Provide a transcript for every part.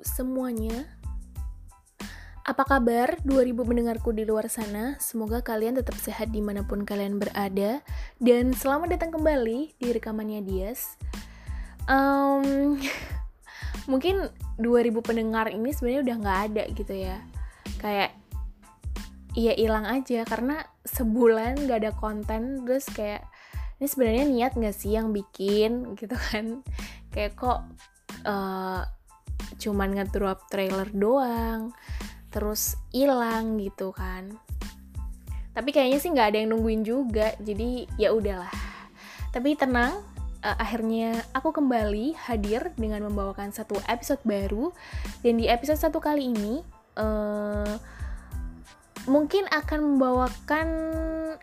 Semuanya. Apa kabar 2000 mendengarku di luar sana? Semoga kalian tetap sehat di mana pun kalian berada. Dan selamat datang kembali di rekamannya Dias. Um, Mungkin 2000 pendengar ini sebenarnya udah gak ada gitu ya. Kayak Iya hilang aja. Karena sebulan gak ada konten Terus kayak ini sebenarnya niat gak sih yang bikin gitu kan? Kayak kok uh, cuman ngedrop trailer doang terus hilang gitu kan. Tapi kayaknya sih nggak ada yang nungguin juga jadi ya udahlah. Tapi tenang uh, akhirnya aku kembali hadir dengan membawakan satu episode baru. Dan di episode satu kali ini uh, mungkin akan membawakan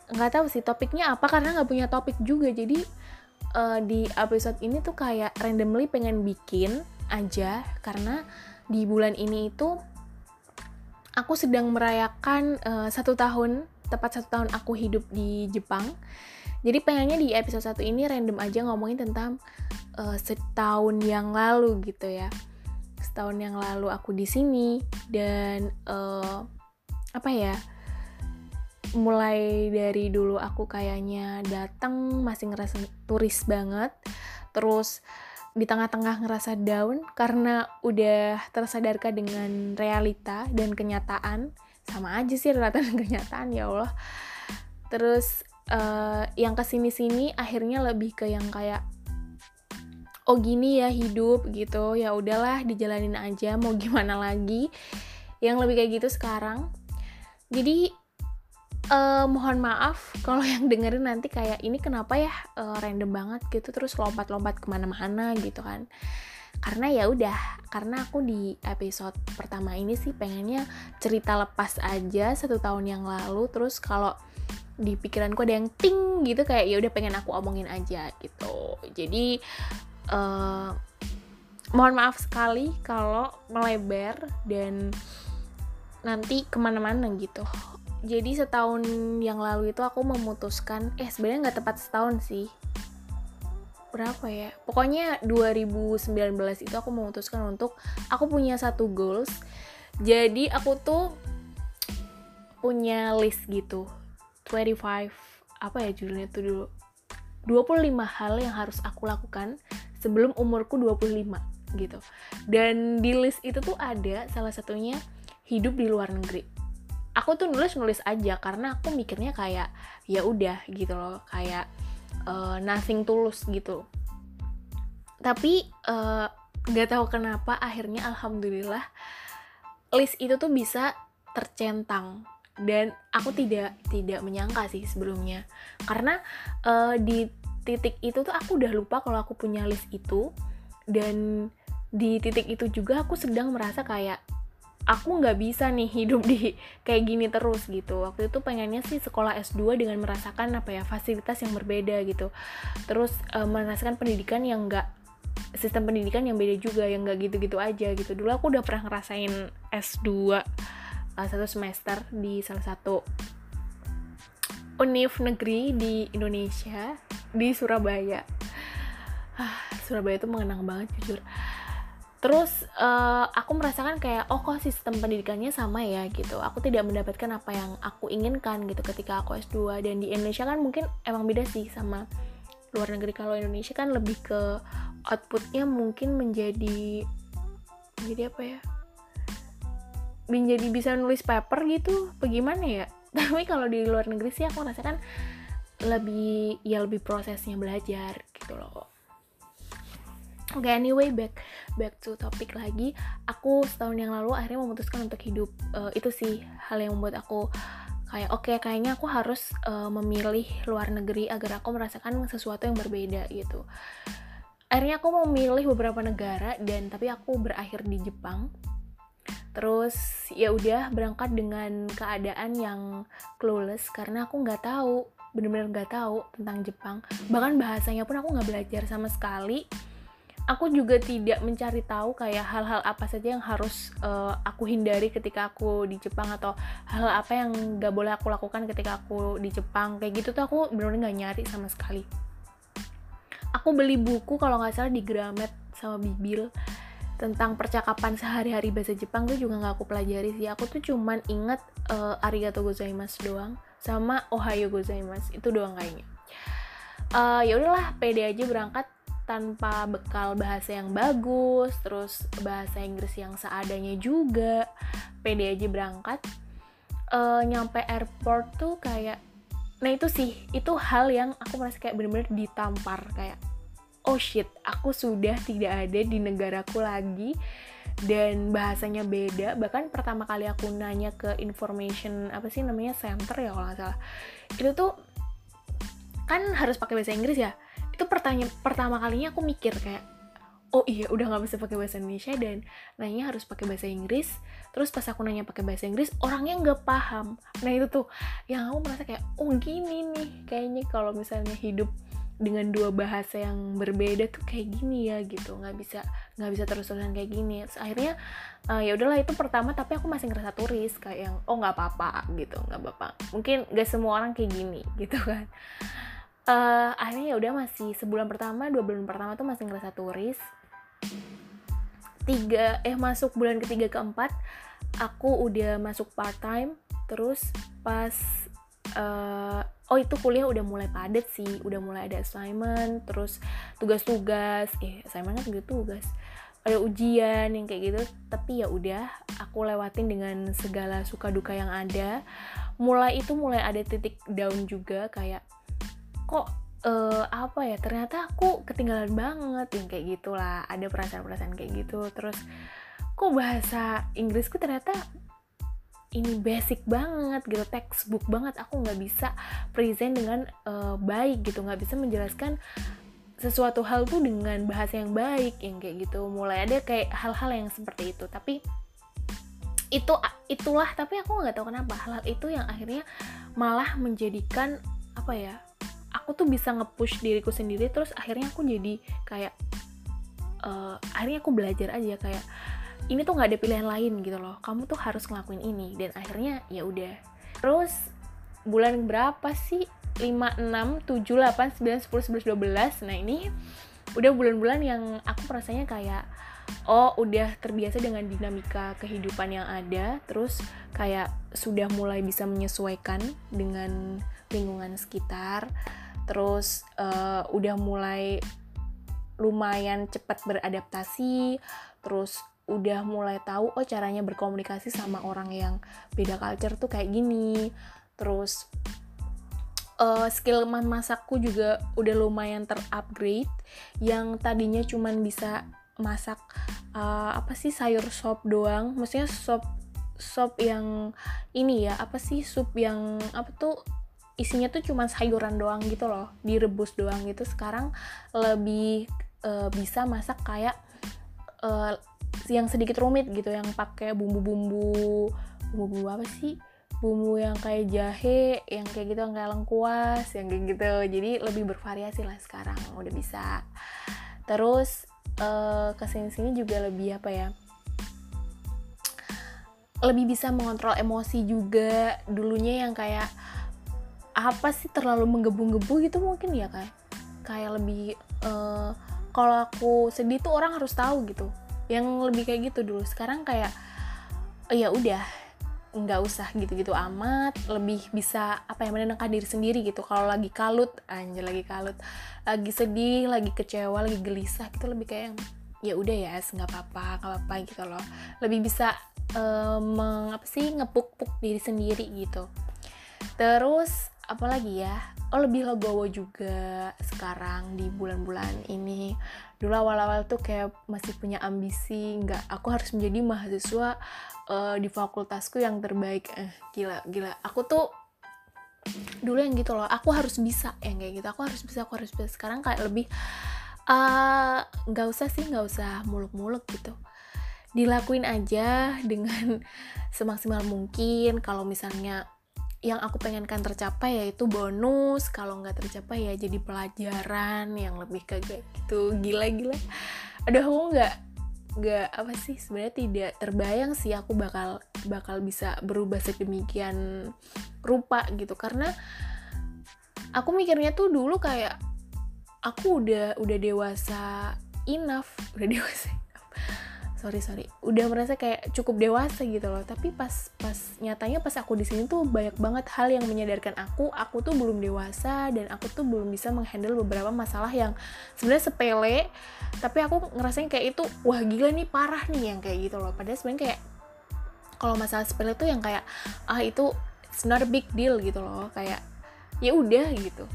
nggak tahu sih topiknya apa karena nggak punya topik juga. Jadi uh, di episode ini tuh kayak randomly pengen bikin aja karena di bulan ini itu aku sedang merayakan uh, satu tahun tepat satu tahun aku hidup di Jepang. Jadi pengennya di episode satu ini random aja ngomongin tentang uh, setahun yang lalu gitu ya. Setahun yang lalu aku di sini dan uh, apa ya mulai dari dulu aku kayaknya datang masih ngerasa turis banget. Terus di tengah-tengah ngerasa down karena udah tersadarkan dengan realita dan kenyataan. Sama aja sih realita dan kenyataan ya Allah. Terus uh, yang ke sini-sini akhirnya lebih ke yang kayak oh gini ya hidup gitu. Ya udahlah dijalanin aja mau gimana lagi? Yang lebih kayak gitu sekarang. Jadi uh, mohon maaf kalau yang dengerin nanti kayak ini kenapa ya uh, random banget gitu terus lompat-lompat ke mana-mana gitu kan. Karena ya udah karena aku di episode pertama ini sih pengennya cerita lepas aja satu tahun yang lalu terus kalau di pikiranku ada yang ting gitu kayak ya udah pengen aku omongin aja gitu. Jadi uh, mohon maaf sekali kalau melebar dan nanti ke mana-mana gitu jadi setahun yang lalu itu aku memutuskan eh sebenarnya nggak tepat setahun sih. Berapa ya? Pokoknya 2019 itu aku memutuskan untuk aku punya satu goals. Jadi aku tuh punya list gitu. 25 apa ya judulnya tuh dulu? 25 hal yang harus aku lakukan sebelum umurku 25 gitu. Dan di list itu tuh ada salah satunya hidup di luar negeri aku tuh nulis nulis aja karena aku mikirnya kayak ya udah gitu loh kayak uh, nothing tulus gitu. Tapi uh, nggak tahu kenapa akhirnya alhamdulillah list itu tuh bisa tercentang. Dan aku tidak tidak menyangka sih sebelumnya. Karena uh, di titik itu tuh aku udah lupa kalau aku punya list itu. Dan di titik itu juga aku sedang merasa kayak aku nggak bisa nih hidup di kayak gini terus gitu. Waktu itu pengennya sih sekolah S2 dengan merasakan apa ya fasilitas yang berbeda gitu. Terus uh, merasakan pendidikan yang nggak sistem pendidikan yang beda juga yang nggak gitu-gitu aja gitu. Dulu aku udah pernah ngerasain S2 uh, eh, satu semester di salah satu univ negeri di Indonesia di Surabaya. Ah, Surabaya itu mengenang banget jujur terus uh, aku merasakan kayak oh kok sistem pendidikannya sama ya gitu. Aku tidak mendapatkan apa yang aku inginkan gitu ketika aku S2 dan di Indonesia kan mungkin emang beda sih sama luar negeri. Kalau Indonesia kan lebih ke outputnya mungkin menjadi menjadi apa ya? Menjadi bisa nulis paper gitu bagaimana ya? Tapi kalau di luar negeri sih aku rasakan lebih ya lebih prosesnya belajar gitu loh Oke, okay, anyway, back back to topik lagi. Aku setahun yang lalu akhirnya memutuskan untuk hidup. Uh, itu sih hal yang membuat aku kayak oke, okay, kayaknya aku harus uh, memilih luar negeri agar aku merasakan sesuatu yang berbeda gitu. Akhirnya aku memilih beberapa negara dan tapi aku berakhir di Jepang. Terus ya udah berangkat dengan keadaan yang clueless karena aku nggak tahu, bener-bener nggak tahu tentang Jepang. Bahkan bahasanya pun aku nggak belajar sama sekali aku juga tidak mencari tahu kayak hal-hal apa saja yang harus uh, aku hindari ketika aku di Jepang atau hal, apa yang gak boleh aku lakukan ketika aku di Jepang. Kayak gitu tuh aku benar-benar nggak nyari sama sekali. Aku beli buku kalau nggak salah di Gramet sama Bibil tentang percakapan sehari-hari bahasa Jepang tuh juga nggak aku pelajari sih. Aku tuh cuman inget uh, arigato gozaimasu doang sama ohayo gozaimasu. Itu doang kayaknya. Uh, ya udahlah pede aja berangkat tanpa bekal bahasa yang bagus terus bahasa Inggris yang seadanya juga pede aja berangkat. Uh, nyampe airport tuh kayak nah itu sih itu hal yang aku merasa kayak bener-bener ditampar kayak oh shit aku sudah tidak ada di negaraku lagi dan bahasanya beda. Bahkan pertama kali aku nanya ke information apa sih namanya center ya kalau nggak salah. Itu tuh kan harus pakai bahasa Inggris ya itu pertanyaan pertama kalinya aku mikir kayak oh iya udah nggak bisa pakai bahasa Indonesia dan nanya harus pakai bahasa Inggris. Terus pas aku nanya pakai bahasa Inggris orangnya nggak paham. Nah itu tuh yang aku merasa kayak oh gini nih kayaknya kalau misalnya hidup dengan dua bahasa yang berbeda tuh kayak gini ya gitu. Nggak bisa nggak bisa terus terusan kayak gini. Terus akhirnya uh, ya udahlah itu pertama tapi aku masih ngerasa turis kayak yang oh nggak apa-apa gitu nggak apa-apa. Mungkin gak semua orang kayak gini gitu kan uh, akhirnya ya udah masih sebulan pertama dua bulan pertama tuh masih ngerasa turis. Tiga eh masuk bulan ketiga keempat aku udah masuk part time terus pas uh, oh itu kuliah udah mulai padat sih udah mulai ada assignment terus tugas-tugas eh assignment kan gitu tugas ada ujian yang kayak gitu. Tapi ya udah aku lewatin dengan segala suka duka yang ada. Mulai itu mulai ada titik down juga kayak kok uh, apa ya ternyata aku ketinggalan banget yang kayak gitulah ada perasaan-perasaan kayak gitu. Terus kok bahasa Inggrisku ternyata ini basic banget gitu textbook banget. Aku nggak bisa present dengan uh, baik gitu nggak bisa menjelaskan sesuatu hal tuh dengan bahasa yang baik yang kayak gitu. Mulai ada kayak hal-hal yang seperti itu. Tapi itu itulah. Tapi aku nggak tahu kenapa hal-hal itu yang akhirnya malah menjadikan apa ya aku tuh bisa nge-push diriku sendiri terus akhirnya aku jadi kayak uh, akhirnya aku belajar aja kayak ini tuh nggak ada pilihan lain gitu loh. Kamu tuh harus ngelakuin ini. Dan akhirnya ya udah. Terus bulan berapa sih? 5, 6, 7, 8, 9, 10, 11, 12 nah ini udah bulan-bulan yang aku rasanya kayak oh udah terbiasa dengan dinamika kehidupan yang ada. Terus kayak sudah mulai bisa menyesuaikan dengan lingkungan sekitar terus uh, udah mulai lumayan cepat beradaptasi terus udah mulai tahu oh caranya berkomunikasi sama orang yang beda culture tuh kayak gini. Terus uh, skill masakku juga udah lumayan terupgrade yang tadinya cuman bisa masak uh, apa sih sayur sop doang. Maksudnya sop sop yang ini ya apa sih sup yang apa tuh isinya tuh cuma sayuran doang gitu loh direbus doang gitu. Sekarang lebih uh, bisa masak kayak uh, yang sedikit rumit gitu yang pakai bumbu-bumbu bumbu apa sih? Bumbu yang kayak jahe yang kayak gitu yang kayak lengkuas yang kayak gitu. Jadi lebih bervariasi lah sekarang udah bisa. Terus uh, ke sini sini juga lebih apa ya lebih bisa mengontrol emosi juga. Dulunya yang kayak apa sih terlalu menggebu-gebu gitu mungkin ya kayak kayak lebih uh, kalau aku sedih tuh orang harus tahu gitu. Yang lebih kayak gitu dulu. Sekarang kayak ya udah nggak usah gitu-gitu amat. Lebih bisa apa yang menenangkan diri sendiri gitu. Kalau lagi kalut anjir lagi kalut. Lagi sedih lagi kecewa lagi gelisah gitu lebih kayak ya udah ya nggak apa-apa nggak apa-apa gitu loh. Lebih bisa um, meng, apa sih ngepuk-puk diri sendiri gitu. Terus apalagi ya oh lebih legowo juga sekarang di bulan-bulan ini. Dulu awal-awal tuh kayak masih punya ambisi nggak aku harus menjadi mahasiswa uh, di fakultasku yang terbaik. Eh gila gila. Aku tuh dulu yang gitu loh aku harus bisa yang kayak gitu. Aku harus bisa aku harus bisa. Sekarang kayak lebih eh, nggak uh, usah sih nggak usah muluk-muluk gitu. Dilakuin aja dengan semaksimal mungkin. Kalau misalnya yang aku pengenkan tercapai yaitu bonus. Kalau nggak tercapai ya jadi pelajaran yang lebih kayak gitu. Gila-gila. Aduh aku nggak nggak apa sih sebenarnya tidak terbayang sih aku bakal bakal bisa berubah sedemikian rupa gitu. Karena aku mikirnya tuh dulu kayak aku udah udah dewasa enough udah dewasa sorry sorry. Udah merasa kayak cukup dewasa gitu loh. Tapi pas pas nyatanya pas aku di sini tuh banyak banget hal yang menyadarkan aku. Aku tuh belum dewasa dan aku tuh belum bisa menghandle beberapa masalah yang sebenarnya sepele. Tapi aku ngerasain kayak itu wah gila nih parah nih yang kayak gitu loh. Padahal sebenarnya kayak kalau masalah sepele tuh yang kayak ah itu it's not a big deal gitu loh. Kayak ya udah gitu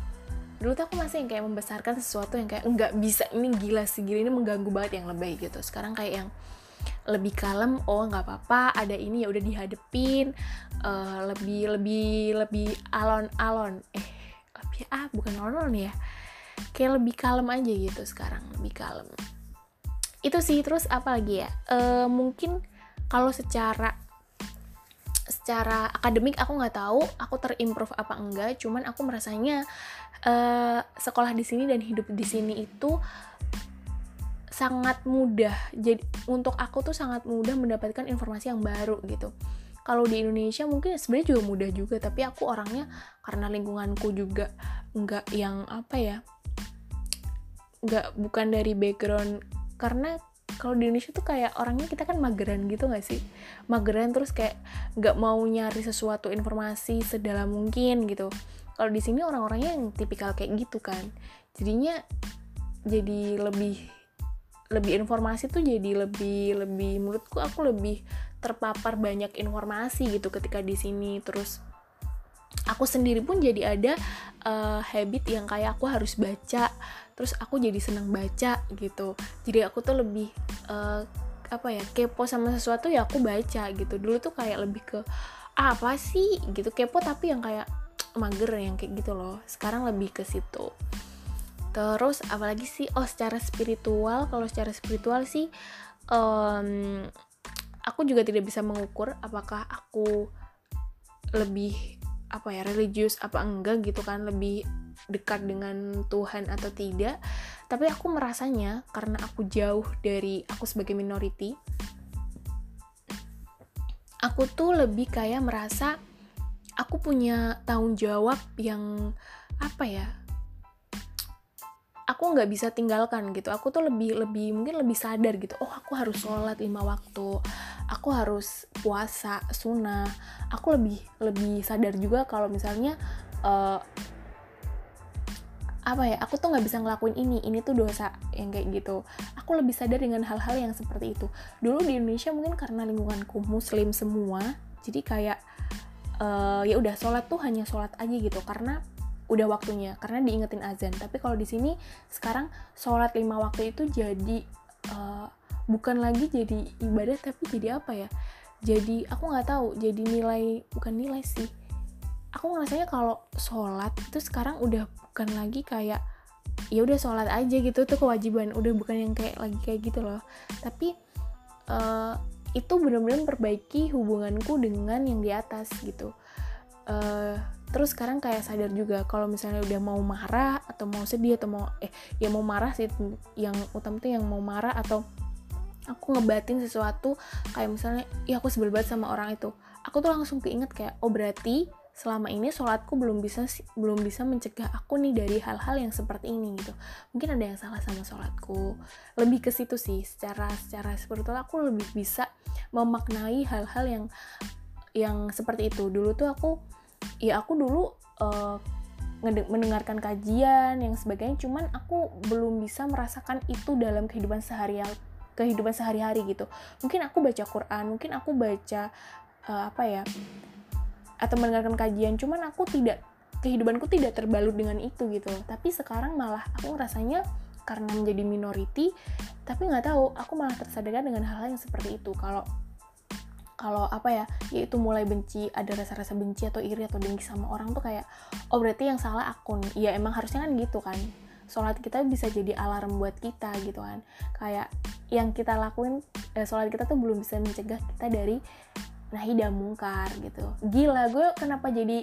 dulu tuh aku masih yang kayak membesarkan sesuatu yang kayak nggak bisa ini gila sih gila ini mengganggu banget yang lebih gitu. Sekarang kayak yang lebih kalem oh nggak apa-apa ada ini ya udah dihadepin uh, lebih lebih lebih alon-alon. Eh lebih ah bukan alon ya. Kayak lebih kalem aja gitu sekarang lebih kalem. Itu sih terus apa lagi ya? Uh, mungkin kalau secara secara akademik aku nggak tahu aku terimprove apa enggak cuman aku merasanya uh, sekolah di sini dan hidup di sini itu sangat mudah. Jadi untuk aku tuh sangat mudah mendapatkan informasi yang baru gitu. Kalau di Indonesia mungkin sebenarnya juga mudah juga tapi aku orangnya karena lingkunganku juga nggak yang apa ya nggak bukan dari background. Karena kalau di Indonesia tuh kayak orangnya kita kan mageran gitu gak sih? Mageran terus kayak nggak mau nyari sesuatu informasi sedalam mungkin gitu kalau di sini orang-orangnya yang tipikal kayak gitu kan. Jadinya jadi lebih lebih informasi tuh jadi lebih lebih menurutku aku lebih terpapar banyak informasi gitu ketika di sini. Terus aku sendiri pun jadi ada uh, habit yang kayak aku harus baca terus aku jadi senang baca gitu. Jadi aku tuh lebih uh, apa ya kepo sama sesuatu ya aku baca gitu. Dulu tuh kayak lebih ke ah, apa sih? gitu. Kepo tapi yang kayak mager yang kayak gitu loh. Sekarang lebih ke situ. Terus apalagi sih? Oh secara spiritual kalau secara spiritual sih um, aku juga tidak bisa mengukur apakah aku lebih apa ya religius apa enggak gitu kan lebih dekat dengan Tuhan atau tidak. Tapi aku merasanya karena aku jauh dari aku sebagai minority aku tuh lebih kayak merasa aku punya tanggung jawab yang apa ya aku nggak bisa tinggalkan gitu. Aku tuh lebih lebih mungkin lebih sadar gitu. Oh aku harus sholat lima waktu aku harus puasa sunnah. Aku lebih lebih sadar juga kalau misalnya uh, apa ya aku tuh nggak bisa ngelakuin ini ini tuh dosa yang kayak gitu. Aku lebih sadar dengan hal-hal yang seperti itu. Dulu di Indonesia mungkin karena lingkunganku muslim semua jadi kayak uh, ya udah sholat tuh hanya sholat aja gitu karena udah waktunya karena diingetin azan. Tapi kalau di sini sekarang sholat lima waktu itu jadi uh, bukan lagi jadi ibadah tapi jadi apa ya? Jadi aku nggak tahu jadi nilai bukan nilai sih. Aku ngerasanya kalau sholat itu sekarang udah bukan lagi kayak ya udah sholat aja gitu tuh kewajiban. Udah bukan yang kayak lagi kayak gitu loh. Tapi uh, itu benar-benar memperbaiki hubunganku dengan yang di atas gitu. Uh, terus sekarang kayak sadar juga kalau misalnya udah mau marah atau mau sedih atau mau eh ya mau marah sih yang utama tuh yang mau marah atau aku ngebatin sesuatu kayak misalnya ya aku sebel banget sama orang itu. Aku tuh langsung keinget kayak oh berarti selama ini sholatku belum bisa belum bisa mencegah aku nih dari hal-hal yang seperti ini gitu. Mungkin ada yang salah sama sholatku. Lebih ke situ sih secara secara spiritual aku lebih bisa memaknai hal-hal yang yang seperti itu. Dulu tuh aku ya aku dulu uh, mendengarkan kajian yang sebagainya cuman aku belum bisa merasakan itu dalam kehidupan sehari kehidupan sehari-hari gitu. Mungkin aku baca Quran mungkin aku baca uh, apa ya atau mendengarkan kajian cuman aku tidak kehidupanku tidak terbalut dengan itu gitu. Tapi sekarang malah aku rasanya karena menjadi minority tapi nggak tahu aku malah tersadarkan dengan hal-hal yang seperti itu. Kalau kalau apa ya yaitu mulai benci ada rasa-rasa benci atau iri atau dengki sama orang tuh kayak oh berarti yang salah akun. Ya emang harusnya kan gitu kan. Sholat kita bisa jadi alarm buat kita gitu kan. Kayak yang kita lakuin eh, sholat kita tuh belum bisa mencegah kita dari nahidah mungkar gitu. Gila gue kenapa jadi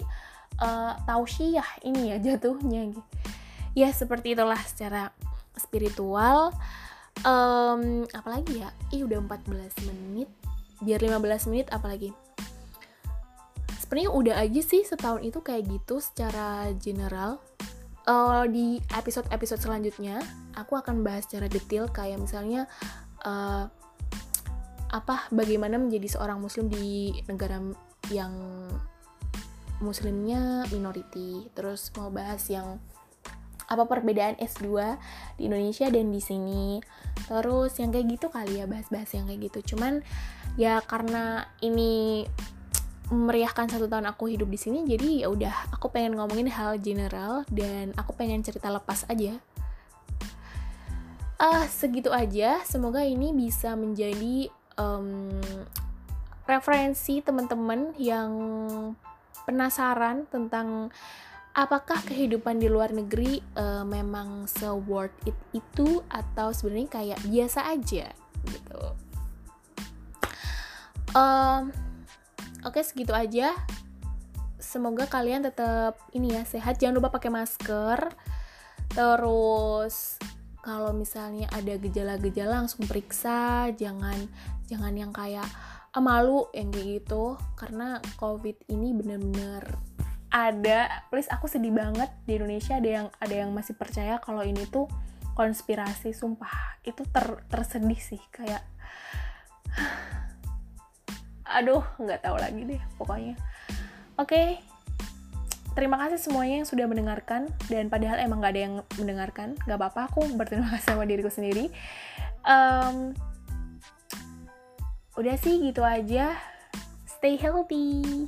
uh, tausiah ini ya jatuhnya gitu. Ya seperti itulah secara spiritual. Um, apalagi ya? Ih udah 14 menit. Biar 15 menit apalagi? Sebenarnya udah aja sih setahun itu kayak gitu secara general. Uh, di episode-episode selanjutnya aku akan bahas secara detail kayak misalnya uh, apa bagaimana menjadi seorang muslim di negara yang muslimnya minority. Terus mau bahas yang apa perbedaan S2 di Indonesia dan di sini. Terus yang kayak gitu kali ya bahas-bahas yang kayak gitu. Cuman ya karena ini meriahkan satu tahun aku hidup di sini jadi ya udah aku pengen ngomongin hal general dan aku pengen cerita lepas aja. Ah uh, segitu aja. Semoga ini bisa menjadi um, referensi teman-teman yang penasaran tentang apakah kehidupan di luar negeri uh, memang se worth it itu atau sebenarnya kayak biasa aja gitu. Um, Oke okay, segitu aja. Semoga kalian tetap ini ya sehat. Jangan lupa pakai masker. Terus kalau misalnya ada gejala-gejala langsung periksa. Jangan jangan yang kayak ah, malu yang kayak gitu. Karena COVID ini bener-bener ada please aku sedih banget di Indonesia ada yang ada yang masih percaya kalau ini tuh konspirasi sumpah itu ter tersedih sih kayak aduh nggak tahu lagi deh pokoknya oke okay. terima kasih semuanya yang sudah mendengarkan dan padahal emang nggak ada yang mendengarkan nggak apa-apa aku berterima kasih sama diriku sendiri um, udah sih gitu aja. Stay healthy